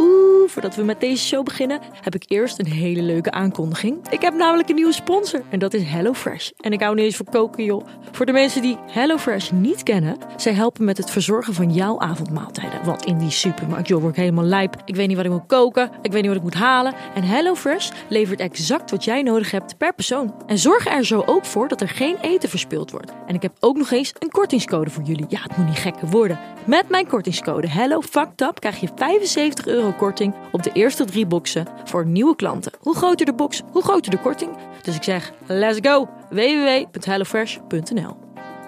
Oeh, voordat we met deze show beginnen, heb ik eerst een hele leuke aankondiging. Ik heb namelijk een nieuwe sponsor en dat is HelloFresh. En ik hou niet eens van koken, joh. Voor de mensen die HelloFresh niet kennen, zij helpen met het verzorgen van jouw avondmaaltijden. Want in die supermarkt, joh, word ik helemaal lijp. Ik weet niet wat ik moet koken, ik weet niet wat ik moet halen. En HelloFresh levert exact wat jij nodig hebt per persoon. En zorg er zo ook voor dat er geen eten verspild wordt. En ik heb ook nog eens een kortingscode voor jullie. Ja, het moet niet gekker worden. Met mijn kortingscode HelloFuckedUp krijg je 75 euro korting op de eerste drie boxen voor nieuwe klanten. Hoe groter de box, hoe groter de korting. Dus ik zeg, let's go! www.hellofresh.nl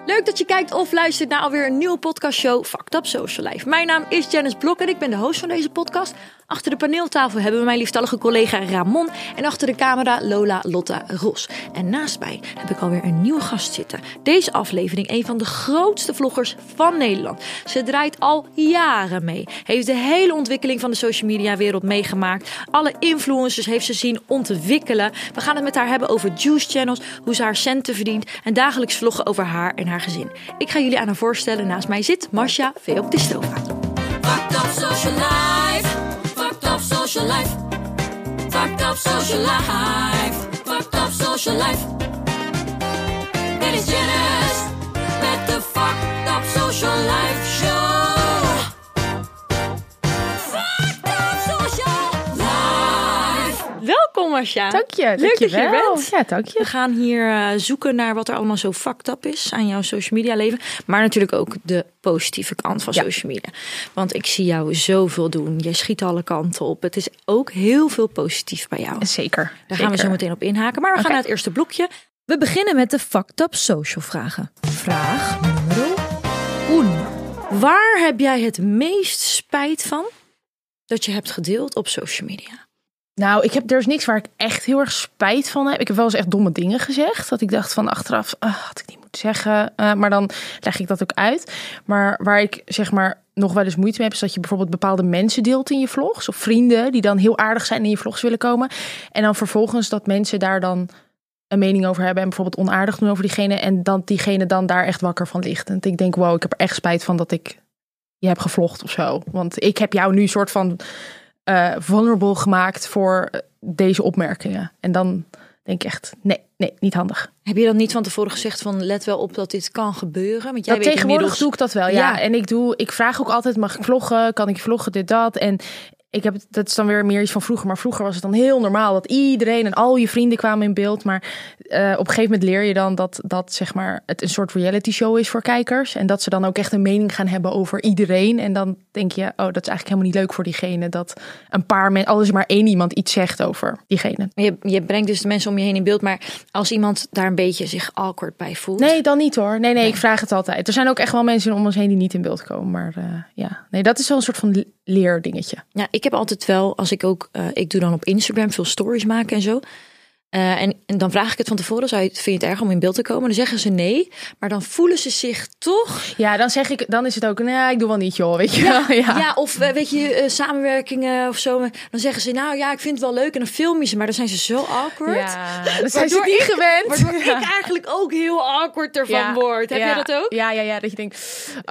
Leuk dat je kijkt of luistert naar alweer een nieuwe podcastshow Fucked Up Social Life. Mijn naam is Janice Blok en ik ben de host van deze podcast. Achter de paneeltafel hebben we mijn liefstallige collega Ramon en achter de camera Lola Lotta Ros. En naast mij heb ik alweer een nieuwe gast zitten. Deze aflevering een van de grootste vloggers van Nederland. Ze draait al jaren mee. Heeft de hele ontwikkeling van de social media wereld meegemaakt. Alle influencers heeft ze zien ontwikkelen. We gaan het met haar hebben over juice channels, hoe ze haar centen verdient en dagelijks vloggen over haar en haar gezin. Ik ga jullie aan haar voorstellen. Naast mij zit Marcia Veoptistova. Fucked up social life. Fucked up social life. Fucked up social life. Fucked up social life. Dit is Janice met de Fucked up social life Marcia. Dank je. Leuk dat je er bent. Ja, dank We je. gaan hier eh, zoeken naar wat er allemaal zo fucked up is aan jouw social media leven. Maar natuurlijk ook de positieve kant van Ja. social media. Want ik zie jou zoveel doen. Jij schiet alle kanten op. Het is ook heel veel positief bij jou. Zeker. Daar gaan we zo meteen op inhaken. Maar we gaan naar het eerste blokje. We beginnen met de Fucked Up Social vragen. Vraag nummer 1. Waar heb jij het meest spijt van dat je hebt gedeeld op social media? Nou, ik heb, er is niks waar ik echt heel erg spijt van heb. Ik heb wel eens echt domme dingen gezegd. Dat ik dacht van achteraf, ah, had ik niet moeten zeggen. Eh, maar dan leg ik dat ook uit. Maar waar ik zeg maar nog wel eens moeite mee heb... is dat je bijvoorbeeld bepaalde mensen deelt in je vlogs. Of vrienden die dan heel aardig zijn in je vlogs willen komen. En dan vervolgens dat mensen daar dan een mening over hebben... en bijvoorbeeld onaardig doen over diegene... en dan diegene dan daar echt wakker van ligt. En ik denk, wow, ik heb er echt spijt van dat ik je heb gevlogd of zo. Want ik heb jou nu soort van eh, vulnerable gemaakt voor eh, deze opmerkingen. En dan denk ik echt, nee, nee, niet handig. Heb je dan niet van tevoren gezegd van let wel op dat dit kan gebeuren? Want jij Dat weet tegenwoordig inmiddels... doe ik dat wel, ja. Ja. En ik doe, ik vraag ook altijd, mag ik vloggen? Kan ik vloggen, dit, dat? En ik heb, dat is dan weer meer iets van vroeger. Maar vroeger was het dan heel normaal dat iedereen en al je vrienden kwamen in beeld. Maar eh, op een gegeven moment leer je dan dat, dat zeg maar, het een soort reality show is voor kijkers. En dat ze dan ook echt een mening gaan hebben over iedereen. En dan denk je, oh, dat is eigenlijk helemaal niet leuk voor diegene. Dat een paar mensen, al is maar één iemand iets zegt over diegene. Je, je brengt dus de mensen om je heen in beeld. Maar als iemand daar een beetje zich awkward bij voelt... Nee, dan niet hoor. Nee, nee, ik vraag het altijd. Er zijn ook echt wel mensen om ons heen die niet in beeld komen. Maar eh, ja, nee, dat is wel een soort van leerdingetje. Ja, ik heb altijd wel, als ik ook, eh, ik doe dan op Instagram veel stories maken en zo. Eh, en, en dan vraag ik het van tevoren, zou je, vind je het erg om in beeld te komen? Dan zeggen ze nee, maar dan voelen ze zich toch... Ja, dan zeg ik, dan is het ook, nee, ik doe wel niet, joh, weet je wel. Ja, Ja, of eh, weet je, eh, samenwerkingen of zo. Dan zeggen ze, nou ja, ik vind het wel leuk. En dan film je ze, maar dan zijn ze zo awkward. Ja, dan zijn ze Waardoor niet ik- gewend. Waardoor Ja. ik eigenlijk ook heel awkward ervan Ja, word. Heb ja, jij dat ook? Ja, ja, ja, dat je denkt,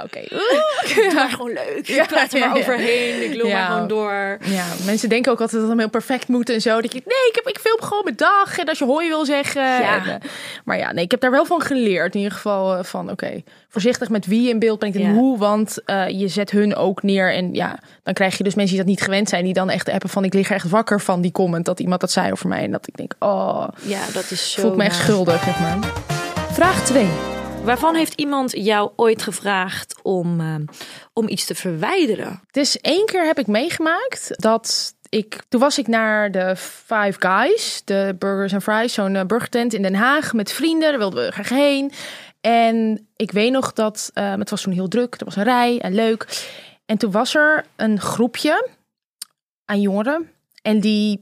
oké. Ik doe maar gewoon leuk. Ja, ik praat er ja, maar ja. overheen. Ik loop Ja. maar gewoon door. Ja, mensen denken ook altijd dat het heel perfect moet en zo. Dat je, nee, ik, heb, ik film gewoon mijn dag. En als je hooi wil zeggen. Ja. En, eh, maar ja, nee, ik heb daar wel van geleerd. In ieder geval eh, van, oké, voorzichtig met wie je in beeld brengt en Ja. hoe. Want eh, je zet hun ook neer. En ja, dan krijg je dus mensen die dat niet gewend zijn. Die dan echt appen van, ik lig er echt wakker van die comment. Dat iemand dat zei over mij. En dat ik denk, oh, Ja, dat is zo... voel ik me echt schuldig, zeg maar. Vraag 2. Waarvan heeft iemand jou ooit gevraagd om, om iets te verwijderen? Dus één keer heb ik meegemaakt dat ik. Toen was ik naar de Five Guys, de Burgers and Fries, zo'n eh, burgertent in Den Haag met vrienden. Daar wilden we graag heen. En ik weet nog dat eh, het was toen heel druk. Er was een rij en leuk. En toen was er een groepje aan jongeren. En die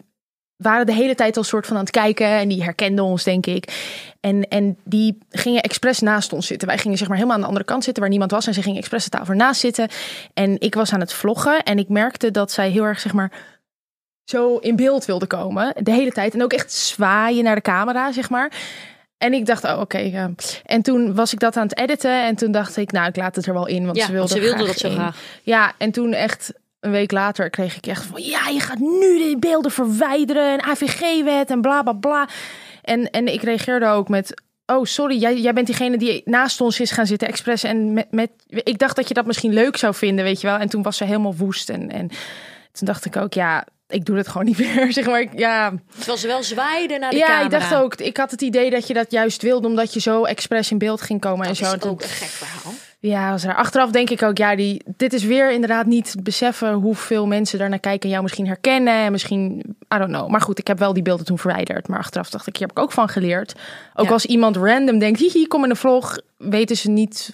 waren de hele tijd al soort van aan het kijken. En die herkenden ons, denk ik. En, en die gingen expres naast ons zitten. Wij gingen zeg maar helemaal aan de andere kant zitten waar niemand was. En ze gingen expres de tafel naast zitten. En ik was aan het vloggen. En ik merkte dat zij heel erg zeg maar zo in beeld wilde komen. De hele tijd. En ook echt zwaaien naar de camera, zeg maar. En ik dacht, oh, oké. ja. En toen was ik dat aan het editen. En toen dacht ik, nou, ik laat het er wel in. Want Ja, ze wilde, want ze wilde graag dat zo graag. Ja, en toen echt een week later kreeg ik echt van... Ja, je gaat nu de beelden verwijderen. En AVG-wet en bla, bla, bla. En, en ik reageerde ook met... Oh, sorry, jij, jij bent diegene die naast ons is gaan zitten expres. En met, met, ik dacht dat je dat misschien leuk zou vinden, weet je wel. En toen was ze helemaal woest. En, en toen dacht ik ook, ja, ik doe het gewoon niet meer. Zeg maar, Ik- ja, Terwijl ze wel zwaaiden naar de ja, camera. ik dacht ook, ik had het idee dat je dat juist wilde, omdat je zo expres in beeld ging komen en Dat zo. is Toen- ook een gek verhaal. Ja, was er. Achteraf denk ik ook, ja, die, dit is weer inderdaad niet beseffen hoeveel mensen daar naar kijken en jou misschien herkennen. En misschien, I don't know. Maar goed, ik heb wel die beelden toen verwijderd. Maar achteraf dacht ik, hier heb ik ook van geleerd. Ook Ja. als iemand random denkt, hihi, kom in een vlog, weten ze niet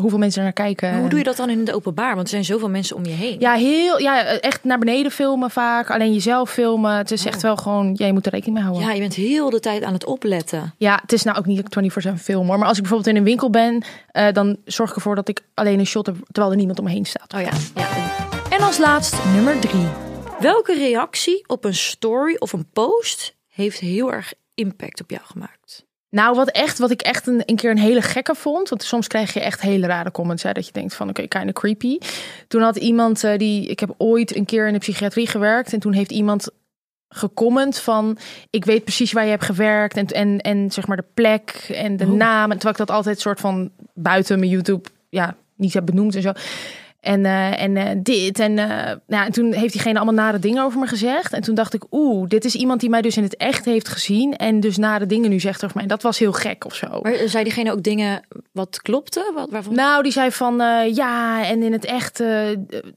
hoeveel mensen er naar kijken. Maar hoe doe je dat dan in het openbaar? Want er zijn zoveel mensen om je heen. Ja, heel, ja, echt naar beneden filmen vaak. Alleen jezelf filmen. Het is echt wel gewoon, ja, je moet er rekening mee houden. Ja, je bent heel de tijd aan het opletten. Ja, het is nou ook niet dat ik 24-7 film hoor. Maar als ik bijvoorbeeld in een winkel ben, eh, dan zorg ik ervoor dat ik alleen een shot heb terwijl er niemand om me heen staat. Oh ja. ja. En als laatst nummer drie. Welke reactie op een story of een post heeft heel erg impact op jou gemaakt? Nou, wat, echt, wat ik echt een, een keer een hele gekke vond. Want soms krijg je echt hele rare comments. Hè, dat je denkt van, oké, kind of creepy. Toen had iemand eh, die... Ik heb ooit een keer in de psychiatrie gewerkt. En toen heeft iemand gecomment van... Ik weet precies waar je hebt gewerkt. En, en, en zeg maar de plek en de naam. En terwijl ik dat altijd soort van buiten mijn YouTube... Ja, niet heb benoemd en zo. En, eh, en eh, dit. En, eh, nou, en toen heeft diegene allemaal nare dingen over me gezegd. En toen dacht ik, oeh, dit is iemand die mij dus in het echt heeft gezien. En dus nare dingen nu zegt over mij. Dat was heel gek of zo. Maar zei diegene ook dingen wat klopte? Wat, waarvan? Nou, die zei van ja, en in het echt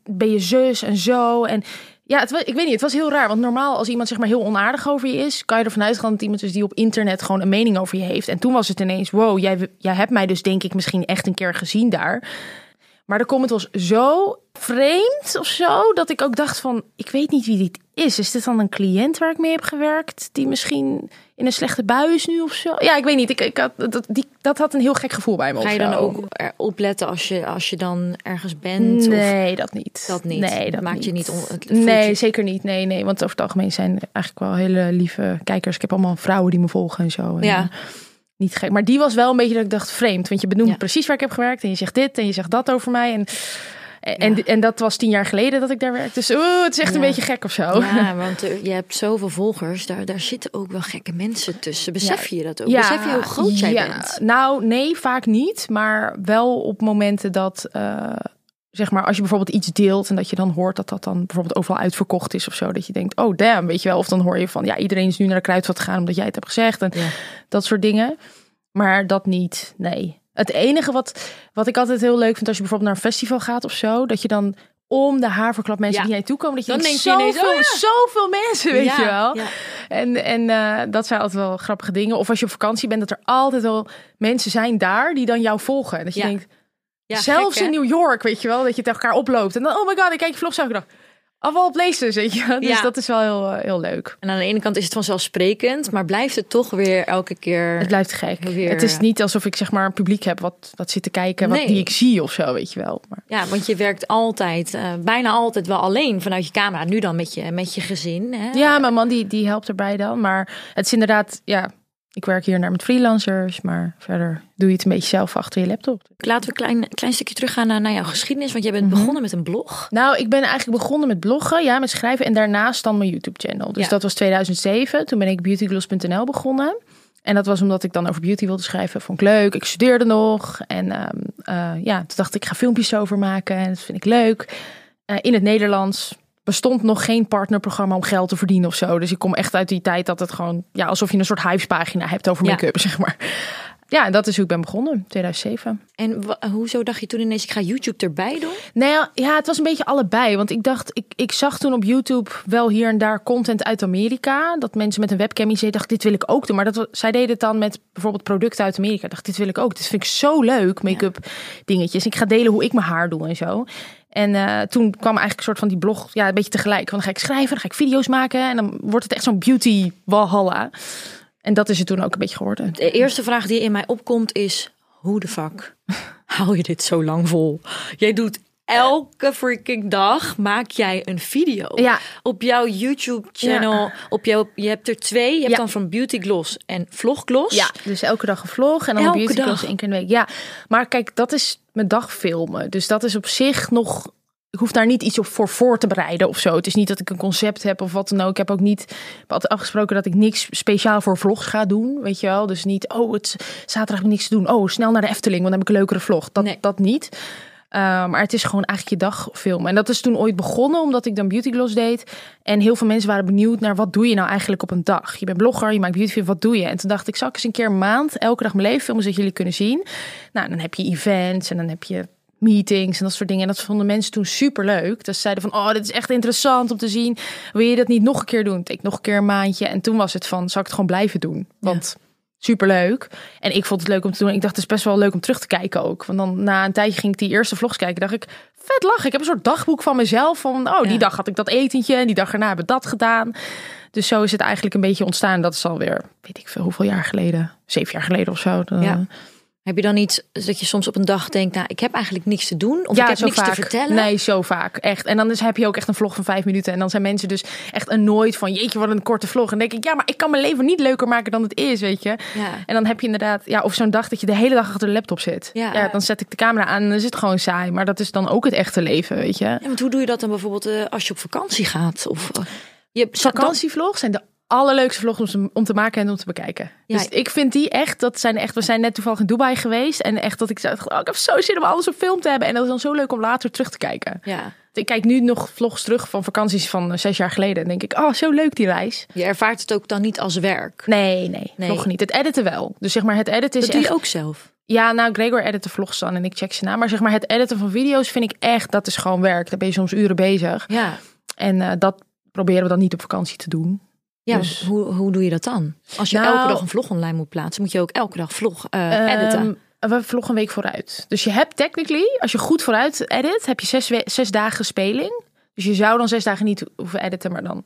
ben je zus en zo. En ja, het, wa- ik weet niet, het was heel raar. Want normaal, als iemand zeg maar heel onaardig over je is, kan je ervan uitgaan dat iemand is die op internet gewoon een mening over je heeft. En toen was het ineens, wow, jij, jij hebt mij dus denk ik misschien echt een keer gezien daar. Maar de comment was zo vreemd of zo, dat ik ook dacht van, ik weet niet wie dit is. Is dit dan een cliënt waar ik mee heb gewerkt, die misschien in een slechte bui is nu of zo? Ja, ik weet niet. Ik, ik had, dat, die, dat had een heel gek gevoel bij me. Ga je dan ook opletten als je, als je dan ergens bent? Of Nee, dat niet. dat niet? Nee, dat maakt niet. je niet... On, het Nee, je- zeker niet. Nee, nee. Want over het algemeen zijn eigenlijk wel hele lieve kijkers. Ik heb allemaal vrouwen die me volgen en zo. En, Ja. Eh, Niet gek. Maar die was wel een beetje dat ik dacht vreemd. Want je benoemt Ja. precies waar ik heb gewerkt. En je zegt dit en je zegt dat over mij. En, en, en dat was tien jaar geleden dat ik daar werkte. Dus oeh, het is echt een beetje gek of zo. Ja, want er- je hebt zoveel volgers. Daar, daar zitten ook wel gekke mensen tussen. Besef je dat ook? Besef je hoe groot jij bent? Nou, nee, vaak niet. Maar wel op momenten dat, eh, zeg maar, als je bijvoorbeeld iets deelt en dat je dan hoort dat dat dan bijvoorbeeld overal uitverkocht is of zo. Dat je denkt, oh damn, weet je wel. Of dan hoor je van, ja, iedereen is nu naar de kruidvat gegaan omdat jij het hebt gezegd. En Ja. dat soort dingen. Maar dat niet, nee. Het enige wat, wat ik altijd heel leuk vind als je bijvoorbeeld naar een festival gaat of zo. Dat je dan om de haverklap mensen Ja. die naar je toe komen. Dat je Dan denkt, ineens, zoveel, oh ja. zoveel mensen, weet je wel. En, en eh, dat zijn altijd wel grappige dingen. Of als je op vakantie bent, dat er altijd wel mensen zijn daar die dan jou volgen. En dat je denkt, Ja, zelfs gek, in New York, weet je wel, dat je tegen elkaar oploopt. En dan, oh my god, ik kijk je vlogs elke dag. Of all places, weet je. Dus Ja. dat is wel heel, eh, heel leuk. En aan de ene kant is het vanzelfsprekend, maar blijft het toch weer elke keer. Het blijft gek. Weer, het is eh, niet alsof ik zeg maar een publiek heb wat, wat zit te kijken, wat Nee. die ik zie of zo, weet je wel. Maar, Ja, want je werkt altijd, eh, bijna altijd wel alleen vanuit je camera. Nu dan met je, met je gezin. Hè? ja, mijn man die, die helpt erbij dan. Maar het is inderdaad, ja, ik werk hier naar met freelancers, maar verder doe je het een beetje zelf achter je laptop. Laten we een klein, klein stukje teruggaan naar, naar jouw geschiedenis. Want jij Mhm. bent begonnen met een blog. Nou, ik ben eigenlijk begonnen met bloggen, ja, met schrijven en daarnaast dan mijn YouTube-channel. Dus Ja. dat was 2007. Toen ben ik beautygloss.nl begonnen. En dat was omdat ik dan over beauty wilde schrijven. Vond ik leuk. Ik studeerde nog. En ehm, eh, ja, toen dacht ik, ik ga filmpjes over maken. En dat vind ik leuk. Eh, in het Nederlands bestond nog geen partnerprogramma om geld te verdienen of zo. Dus ik kom echt uit die tijd dat het gewoon, ja, alsof je een soort hypespagina hebt over Ja. make-up, zeg maar. ja, dat is hoe ik ben begonnen, 2007. En hoezo dacht je toen ineens, ik ga YouTube erbij doen? Nou ja, het was een beetje allebei. Want ik dacht, ik, ik zag toen op YouTube wel hier en daar content uit Amerika. Dat mensen met een webcam iets deden. dacht, dit wil ik ook doen. Maar dat, zij deden het dan met bijvoorbeeld producten uit Amerika. Ik dacht, dit wil ik ook. Dit vind ik zo leuk, make-up dingetjes. Ik ga delen hoe ik mijn haar doe en zo. En eh, toen kwam eigenlijk een soort van die blog, ja, een beetje tegelijk. Want dan ga ik schrijven, dan ga ik video's maken. En dan wordt het echt zo'n beauty walhalla. En dat is het toen ook een beetje geworden. De eerste vraag die in mij opkomt is, hoe de fuck hou je dit zo lang vol? Jij doet elke freaking dag, maak jij een video. Ja. Op jouw YouTube channel, op jouw, je hebt er twee. Je hebt Ja. dan van Beauty Gloss en Vlog Gloss. Ja, dus elke dag een vlog en dan Elke een beauty dag? class één keer in de week. Ja, maar kijk, dat is mijn dag filmen. Dus dat is op zich nog... Ik hoef daar niet iets op voor voor te bereiden of zo. Het is niet dat ik een concept heb of wat dan ook. Ik heb ook niet altijd afgesproken dat ik niks speciaal voor vlogs ga doen. Weet je wel? Dus niet, oh, het zaterdag heb ik niks te doen. Oh, snel naar de Efteling, want dan heb ik een leukere vlog. Dat, Nee. dat niet. Uh, maar het is gewoon eigenlijk je dag filmen. En dat is toen ooit begonnen omdat ik dan beauty gloss deed. En heel veel mensen waren benieuwd naar wat doe je nou eigenlijk op een dag. Je bent blogger, je maakt beauty wat doe je? En toen dacht ik, zal ik eens een keer een maand elke dag mijn leven filmen zodat jullie kunnen zien. Nou, dan heb je events en dan heb je meetings en dat soort dingen. En dat vonden mensen toen super leuk. Dus ze zeiden van, oh, dit is echt interessant om te zien. Wil je dat niet nog een keer doen? Ik nog een keer een maandje. En toen was het van, zal ik het gewoon blijven doen? Want leuk. En ik vond het leuk om te doen. Ik dacht, het is best wel leuk om terug te kijken ook. Want dan na een tijdje ging ik die eerste vlogs kijken. Dacht ik, vet lachen. Ik heb een soort dagboek van mezelf. Van, oh, die Ja. dag had ik dat etentje. En die dag erna heb ik dat gedaan. Dus zo is het eigenlijk een beetje ontstaan. Dat is alweer, weet ik veel, hoeveel jaar geleden? Zeven jaar geleden of zo. Dan- Ja. Heb je dan niet dat je soms op een dag denkt, nou, ik heb eigenlijk niks te doen of ik heb niks vaak. te vertellen? Nee, zo vaak. Echt. En dan dus heb je ook echt een vlog van vijf minuten. En dan zijn mensen dus echt annoyed van... jeetje, wat een korte vlog. En dan denk ik, ja, maar ik kan mijn leven niet leuker maken dan het is, weet je. Ja. En dan heb je inderdaad... Ja, of zo'n dag dat je de hele dag achter de laptop zit. Ja. Ja. dan zet ik de camera aan en dan is het gewoon saai. Maar dat is dan ook het echte leven, weet je. Ja, want hoe doe je dat dan bijvoorbeeld eh, als je op vakantie gaat? Of eh, je Vakantievlogs zijn de allerleukste vlogs om te, om te maken en om te bekijken. Ja. Dus ik vind die echt, dat zijn echt, we zijn net toevallig in Dubai geweest. En echt dat ik oh, ik heb zo zin om alles op film te hebben. En dat is dan zo leuk om later terug te kijken. Ja, Ik kijk nu nog vlogs terug van vakanties van eh, zes jaar geleden. En denk ik, oh, zo leuk die reis. je ervaart het ook dan niet als werk. Nee, nee, Nee. vlog niet. Het editen wel. Dus zeg maar, het editen is Dat doe je echt... ook zelf. Ja, nou, Gregor edit de vlogs dan en ik check ze na. Maar zeg maar, het editen van video's vind ik echt, dat is gewoon werk. Daar ben je soms uren bezig. Ja, En eh, dat proberen we dan niet op vakantie te doen. Ja Dus- hoe, hoe doe je dat dan? Als je Nou- elke dag een vlog online moet plaatsen, moet je ook elke dag vlog eh, editen. Ehm, we vloggen een week vooruit. Dus je hebt technically, als je goed vooruit edit, heb je zes, zes dagen speling. Dus je zou dan zes dagen niet hoeven editen, maar dan...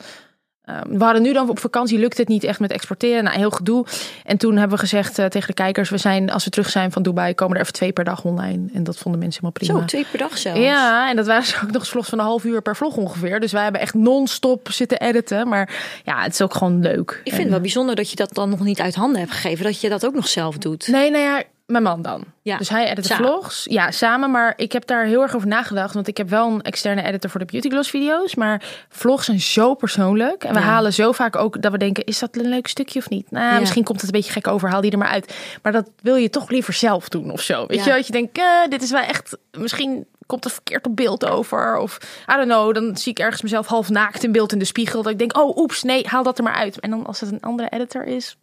ehm, we hadden nu dan op vakantie, lukt het niet echt met exporteren. Nou, heel gedoe. En toen hebben we gezegd eh, tegen de kijkers, we zijn, als we terug zijn van Dubai, komen er even twee per dag online. En dat vonden mensen helemaal prima. Zo, twee per dag zelfs. Ja, en dat waren dus ook nog eens vlogs van een half uur per vlog ongeveer. Dus wij hebben echt non-stop zitten editen. Maar ja, het is ook gewoon leuk. Ik vind het wel bijzonder dat je dat dan nog niet uit handen hebt gegeven. Dat je dat ook nog zelf doet. Nee, nou ja, mijn man dan. Ja, Dus hij edit de vlogs. Ja, samen. Maar ik heb daar heel erg over nagedacht. Want ik heb wel een externe editor voor de Beauty Gloss video's. Maar vlogs zijn zo persoonlijk. En we Ja. halen zo vaak ook dat we denken, is dat een leuk stukje of niet? Nou, Ja. misschien komt het een beetje gek over. Haal die er maar uit. Maar dat wil je toch liever zelf doen of zo. Weet je, dat je denkt, eh, dit is wel echt... Misschien komt het verkeerd op beeld over. Of, I don't know, dan zie ik ergens mezelf half naakt in beeld in de spiegel. Dat ik denk, oh, oeps, nee, haal dat er maar uit. En dan als het een andere editor is,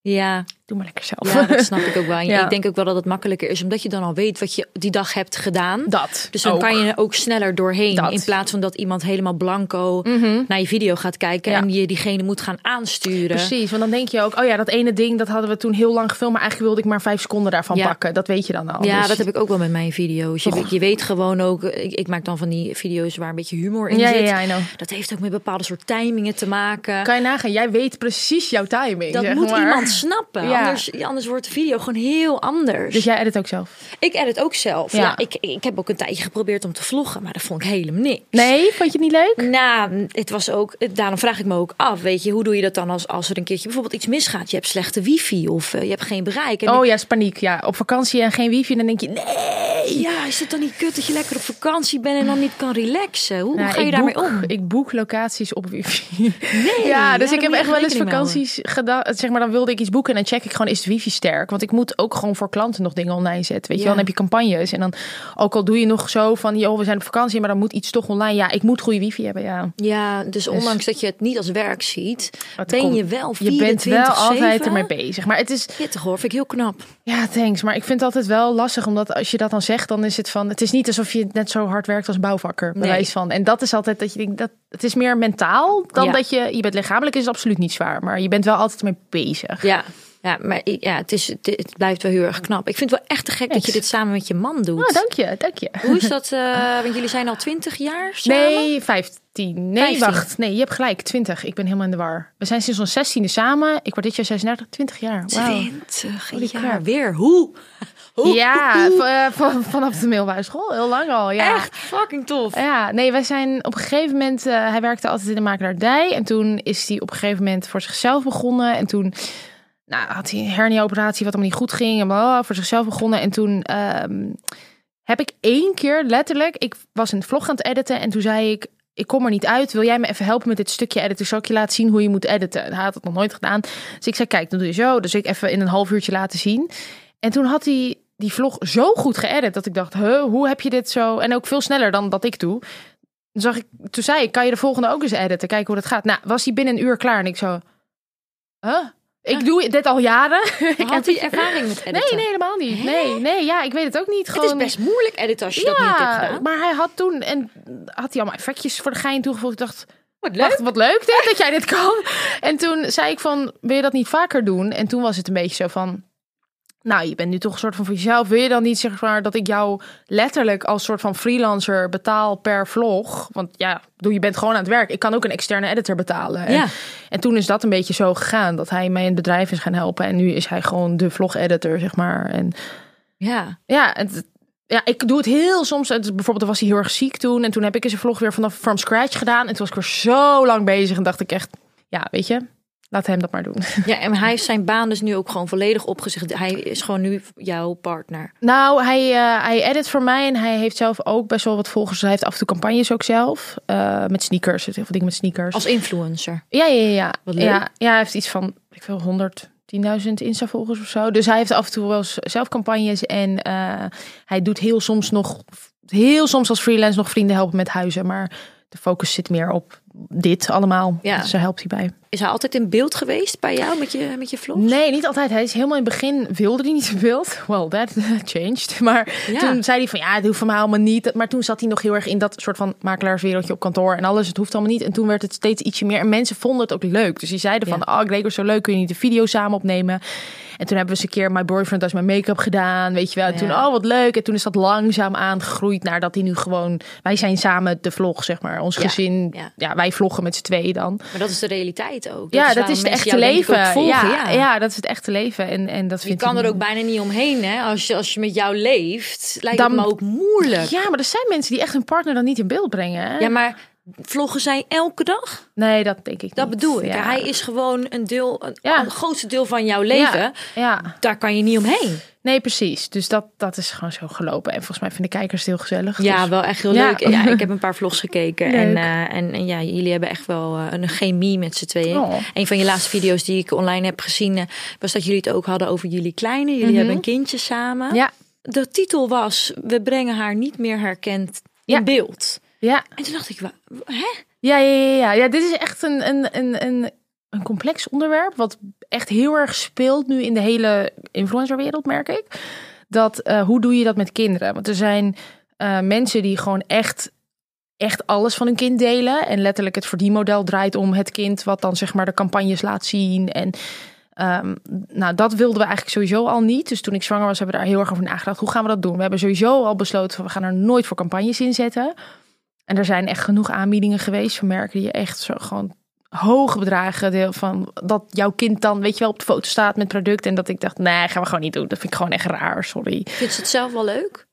Ja, doe maar lekker zelf. ja, dat snap ik ook wel. En Ja. Ik denk ook wel dat het makkelijker is, omdat je dan al weet wat je die dag hebt gedaan. dat. Dus dan ook. kan je er ook sneller doorheen. Dat. In plaats van dat iemand helemaal blanco Mhm. naar je video gaat kijken Ja. en je diegene moet gaan aansturen. Precies, want dan denk je ook, oh ja, dat ene ding, dat hadden we toen heel lang gefilmd, maar eigenlijk wilde ik maar vijf seconden daarvan Ja. pakken. Dat weet je dan al. Ja, Dus- dat heb ik ook wel met mijn video's. Je, weet- je weet gewoon ook, ik, ik maak dan van die video's waar een beetje humor in zit. ja, ja, I know. Dat heeft ook met bepaalde soort timingen te maken. Kan je nagaan, jij weet precies jouw timing. dat zeg moet iemand snappen. Ja. Anders, anders wordt de video gewoon heel anders. Dus jij edit ook zelf? Ik edit ook zelf. Ja. Ja. ik, ik heb ook een tijdje geprobeerd om te vloggen, maar dat vond ik helemaal niks. Nee, vond je het niet leuk? Nou, het was ook, daarom vraag ik me ook af, weet je, hoe doe je dat dan als, als er een keertje bijvoorbeeld iets misgaat? Je hebt slechte wifi of eh, je hebt geen bereik. En Oh ja, is paniek. Ja, op vakantie en geen wifi, dan denk je, nee. ja, is het dan niet kut dat je lekker op vakantie bent en dan niet kan relaxen? Hoe, hoe Nou, ga je daarmee om? Ik boek locaties op wifi. Nee, ja, dus ik heb echt wel eens vakanties gedaan. Zeg maar, dan wilde ik iets boeken en dan check ik gewoon, is wifi sterk? Want ik moet ook gewoon voor klanten nog dingen online zetten. Weet je wel, dan heb je campagnes. En dan, ook al doe je nog zo van, joh, we zijn op vakantie, maar dan moet iets toch online. Ja, ik moet goede wifi hebben, ja. Ja, dus ondanks dat je het niet als werk ziet, ben komt- je wel 24-7. Je bent wel altijd ermee bezig. Maar het is, Pittig hoor, vind ik heel knap. ja, thanks. Maar ik vind het altijd wel lastig, omdat als je dat dan zegt, dan is het van, het is niet alsof je net zo hard werkt als bouwvakker. Nee. Bewijs van. En dat is altijd dat je denkt, dat het is meer mentaal dan Ja. dat je, je bent lichamelijk is het absoluut niet zwaar. Maar je bent wel altijd mee bezig. Ja, ja maar ja, het, is, het, blijft wel heel erg knap. Ik vind het wel echt te gek dat je dit samen met je man doet. Oh, dank je, dank je. Hoe is dat? eh, want jullie zijn al 20 jaar samen? Nee, 15. Nee, 15. wacht. Nee, je hebt gelijk. 20. Ik ben helemaal in de war. We zijn sinds ons 16e samen. Ik word dit jaar 36, 20 jaar. 20 Holy jaar weer. Hoe? Hoe? Ja, eh, van- vanaf de middelbare school. Heel lang al. Ja. Echt fucking tof. Ja, nee, wij zijn op een gegeven moment. eh, hij werkte altijd in de makelaardij. En toen is hij op een gegeven moment voor zichzelf begonnen. En toen nou, had hij een hernia-operatie, wat allemaal niet goed ging. En bla, voor zichzelf begonnen. En toen ehm, heb ik één keer letterlijk. Ik was een vlog aan het editen. En toen zei ik. Ik kom er niet uit. Wil jij me even helpen met dit stukje editen? Zal ik je laten zien hoe je moet editen? Hij had het nog nooit gedaan. Dus ik zei, kijk, dan doe je zo. Dus ik even in een half uurtje laten zien. En toen had hij die vlog zo goed geëdit dat ik dacht, huh, hoe heb je dit zo? En ook veel sneller dan dat ik doe. Toen, zag ik, toen zei ik, kan je de volgende ook eens editen? Kijken hoe dat gaat. Nou, was hij binnen een uur klaar en ik zo, huh? Ik doe dit al jaren. Ik Had hij ervaring met editen? Nee, nee, helemaal niet. Nee, nee, ja, ik weet het ook niet. Het Gewoon, is best moeilijk editen als je dat niet hebt gedaan. maar hij had toen en had hij allemaal effectjes voor de gein toegevoegd. Ik dacht, Wat Wacht, wat leuk dit, dat jij dit kan. En toen zei ik van, wil je dat niet vaker doen? En toen was het een beetje zo van, nou, je bent nu toch een soort van voor jezelf. Wil je dan niet zeg maar dat ik jou letterlijk als soort van freelancer betaal per vlog? Want ja, bedoel, je bent gewoon aan het werk. Ik kan ook een externe editor betalen. En, Ja. en toen is dat een beetje zo gegaan dat hij mij in het bedrijf is gaan helpen. En nu is hij gewoon de vlog editor, zeg maar. En Ja. ja, het, ja, ik doe het heel soms. Het, bijvoorbeeld, was hij heel erg ziek toen. En toen heb ik eens een vlog weer vanaf from scratch gedaan. En toen was ik weer zo lang bezig. En dacht ik echt, ja, weet je, laat hem dat maar doen. ja, en hij heeft zijn baan dus nu ook gewoon volledig opgezegd. Hij is gewoon nu jouw partner. Nou, hij, eh, hij edit voor mij. En hij heeft zelf ook best wel wat volgers. Hij heeft af en toe campagnes ook zelf. eh, met sneakers. Heel veel dingen met sneakers. Als influencer. Ja, ja, ja. ja. Wat leuk. Ja, ja, hij heeft iets van, ik veel, 110.000 Insta-volgers of zo. Dus hij heeft af en toe wel zelf campagnes. En eh, hij doet heel soms nog, heel soms als freelance nog vrienden helpen met huizen. Maar de focus zit meer op dit allemaal. Ja. Dus daar helpt hij bij. Is hij altijd in beeld geweest bij jou met je, met je vlogs? Nee, niet altijd. Hij is helemaal in het begin wilde hij niet in beeld. Well, that changed. Maar Ja. toen zei hij van ja, het hoeft van mij allemaal niet. Maar toen zat hij nog heel erg in dat soort van makelaarswereldje op kantoor en alles. Het hoeft allemaal niet. En toen werd het steeds ietsje meer. En mensen vonden het ook leuk. Dus die zeiden van, oh, Gregor, zo leuk. Kun je niet een video samen opnemen? En toen hebben we eens een keer My Boyfriend als mijn make-up gedaan. Weet je wel. En toen, oh, wat leuk. En toen is dat langzaam aangegroeid naar dat hij nu gewoon... Wij zijn samen de vlog, zeg maar. Ons gezin. Ja. Ja. Wij vloggen met z'n tweeën dan. Maar dat is de realiteit ook. ja, is dat is het echte leven. volgen, ja, ja. dat is het echte leven. En, en dat Je kan er ook bijna niet omheen, hè? Als je, als je met jou leeft, lijkt Dan- het me ook moeilijk. Ja, maar er zijn mensen die echt hun partner dan niet in beeld brengen. Hè? Ja, maar vloggen zijn elke dag? Nee, dat denk ik Dat niet. bedoel ik. Ja. Hij is gewoon een deel, een, Ja. het grootste deel van jouw leven. Ja, ja. Daar kan je niet omheen. nee, precies. Dus dat, dat is gewoon zo gelopen. En volgens mij vinden de kijkers het heel gezellig. Ja, Dus- wel echt heel leuk. Ja, ik heb een paar vlogs gekeken. En, eh, en, en ja, jullie hebben echt wel eh, een chemie met z'n tweeën. Oh. Een van je laatste video's die ik online heb gezien... eh, was dat jullie het ook hadden over jullie kleine. Jullie Mhm. hebben een kindje samen. Ja, De titel was... We brengen haar niet meer herkend in beeld. Ja. En toen dacht ik, wa- hè? Ja, ja, ja, ja. ja dit is echt een, een, een, een, een complex onderwerp. Wat echt heel erg speelt nu in de hele influencerwereld, merk ik. Dat, eh, hoe doe je dat met kinderen? Want er zijn eh, mensen die gewoon echt, echt alles van hun kind delen. En letterlijk het verdienmodel draait om het kind, wat dan zeg maar de campagnes laat zien. En ehm, nou, dat wilden we eigenlijk sowieso al niet. Dus toen ik zwanger was, hebben we daar heel erg over nagedacht. Hoe gaan we dat doen? We hebben sowieso al besloten, we gaan er nooit voor campagnes inzetten. En er zijn echt genoeg aanbiedingen geweest van merken die je echt zo gewoon hoge bedragen deel van dat jouw kind dan weet je wel op de foto staat met product en dat ik dacht nee gaan we gewoon niet doen dat vind ik gewoon echt raar sorry Vindt ze het zelf wel leuk?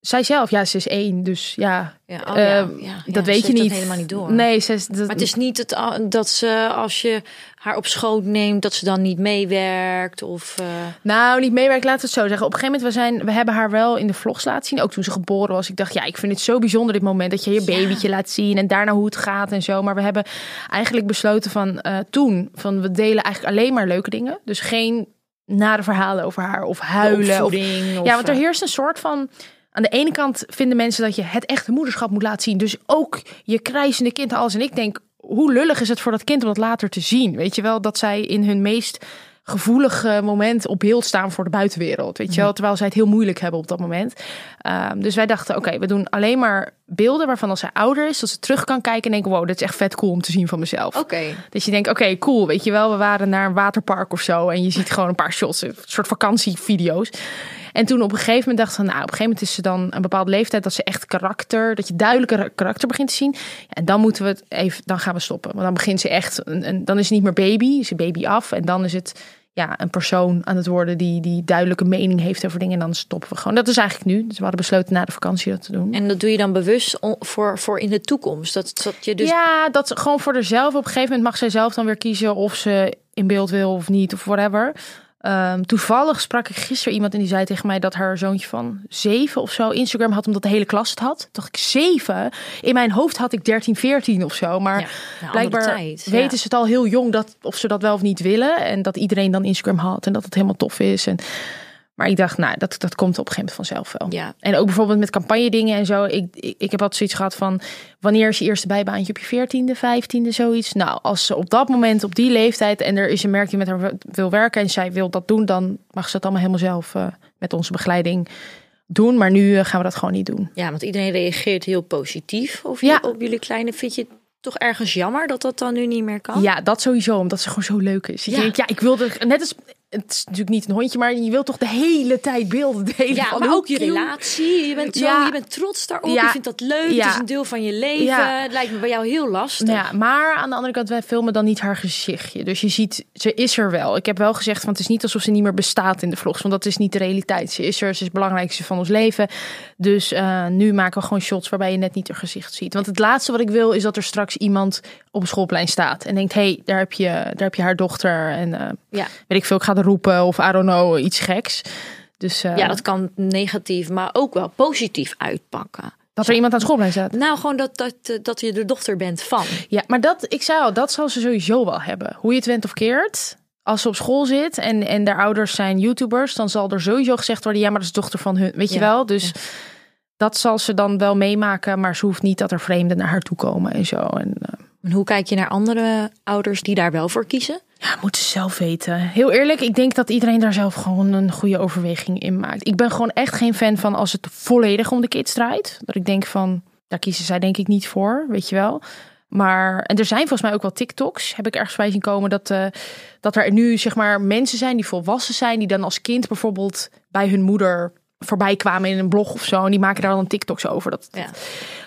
Zij zelf ja ze is één dus ja, Ja, oh eh, ja, dat weet je niet helemaal niet door. nee ze is, dat, Maar het is niet het, dat ze, als je haar op schoot neemt, dat ze dan niet meewerkt. Of, eh, Nou, niet meewerken, laten we het zo zeggen. Op een gegeven moment, we, zijn, we hebben haar wel in de vlogs laten zien. Ook toen ze geboren was. Ik dacht, ja, ik vind het zo bijzonder dit moment. Dat je je babytje laat zien en daarna hoe het gaat en zo. Maar we hebben eigenlijk besloten van eh, toen, van we delen eigenlijk alleen maar leuke dingen. Dus geen nare verhalen over haar of huilen. Of, ja, want er eh, heerst een soort van. Aan de ene kant vinden mensen dat je het echte moederschap moet laten zien. Dus ook je krijzende kind, alles. En ik denk, hoe lullig is het voor dat kind om dat later te zien? Weet je wel, dat zij in hun meest gevoelige moment op beeld staan voor de buitenwereld. Weet je wel, terwijl zij het heel moeilijk hebben op dat moment. Ehm, dus wij dachten, oké, we doen alleen maar beelden waarvan als zij ouder is, dat ze terug kan kijken en denken, wow, dit is echt vet cool om te zien van mezelf. Oké. Dus je denkt, oké, cool, weet je wel, we waren naar een waterpark of zo en je ziet gewoon een paar shots, een soort vakantievideo's. En toen op een gegeven moment dachten we, nou, op een gegeven moment is ze dan een bepaalde leeftijd dat ze echt karakter, dat je duidelijker karakter begint te zien. En dan moeten we het even, dan gaan we stoppen. Want dan begint ze echt, een, een- dan is ze niet meer baby, is ze baby af. En dan is het ja, een persoon aan het worden die, die duidelijke mening heeft over dingen. En dan stoppen we gewoon. Dat is eigenlijk nu. Dus we hadden besloten na de vakantie dat te doen. En dat doe je dan bewust voor, voor in de toekomst. Dat, dat je dus Ja, dat ze gewoon voor haarzelf. Op een gegeven moment mag zij zelf dan weer kiezen of ze in beeld wil of niet of whatever. Ehm, toevallig sprak ik gisteren iemand en die zei tegen mij dat haar zoontje van zeven of zo Instagram had omdat de hele klas het had. Toen dacht ik zeven. In mijn hoofd had ik 13, 14 of zo. Maar Ja, blijkbaar tijd, ja. weten ze het al heel jong dat of ze dat wel of niet willen. En dat iedereen dan Instagram had en dat het helemaal tof is. En, maar ik dacht, nou, dat, dat komt op een gegeven moment vanzelf wel. Ja. En ook bijvoorbeeld met campagne dingen en zo. Ik, ik, ik heb altijd zoiets gehad van... wanneer is je eerste bijbaantje op je veertiende, vijftiende, zoiets? Nou, als ze op dat moment, op die leeftijd... en er is een merk die met haar wil werken en zij wil dat doen... dan mag ze het allemaal helemaal zelf eh, met onze begeleiding doen. Maar nu eh, gaan we dat gewoon niet doen. Ja, want iedereen reageert heel positief op, Ja. op jullie kleine. Vind je toch ergens jammer dat dat dan nu niet meer kan? Ja, dat sowieso, omdat ze gewoon zo leuk is. Ik Ja. denk, ja, ik wilde... Net als... Het is natuurlijk niet een hondje, maar je wilt toch de hele tijd beelden delen. Ja, van maar ook je relatie. Je bent, zo, Ja. je bent trots daarop. Ja. Je vindt dat leuk. Ja. Het is een deel van je leven. Het lijkt me bij jou heel lastig. Ja, maar aan de andere kant, wij filmen dan niet haar gezichtje. Dus je ziet, ze is er wel. Ik heb wel gezegd, van het is niet alsof ze niet meer bestaat in de vlogs. Want dat is niet de realiteit. Ze is er, ze is het belangrijkste van ons leven. Dus eh, nu maken we gewoon shots waarbij je net niet haar gezicht ziet. Want het laatste wat ik wil, is dat er straks iemand op een schoolplein staat. En denkt, hé, hey, daar, heb je, daar heb je haar dochter. En eh, Ja. weet ik veel, ik ga er roepen. Of I don't know, iets geks. Dus eh, Ja, dat kan negatief, maar ook wel positief uitpakken. dat er iemand aan het schoolplein staat. Nou, gewoon dat, dat, eh, dat je de dochter bent van. Ja, maar dat, ik zei al, dat zal ze sowieso wel hebben. Hoe je het went of keert. Als ze op school zit en, en de ouders zijn YouTubers, dan zal er sowieso gezegd worden: ja, maar dat is dochter van hun. Weet je wel? Dus dat zal ze dan wel meemaken, maar ze hoeft niet dat er vreemden naar haar toe komen en zo. En, En hoe kijk je naar andere ouders die daar wel voor kiezen? ja, moeten ze zelf weten. Heel eerlijk, ik denk dat iedereen daar zelf gewoon een goede overweging in maakt. Ik ben gewoon echt geen fan van als het volledig om de kids draait. Dat ik denk van, daar kiezen zij denk ik niet voor, weet je wel. Maar, en er zijn volgens mij ook wel TikToks, heb ik ergens bij zien komen, dat, eh, dat er nu zeg maar mensen zijn die volwassen zijn, die dan als kind bijvoorbeeld bij hun moeder voorbij kwamen in een blog of zo. En die maken daar dan TikToks over. Dat, Ja.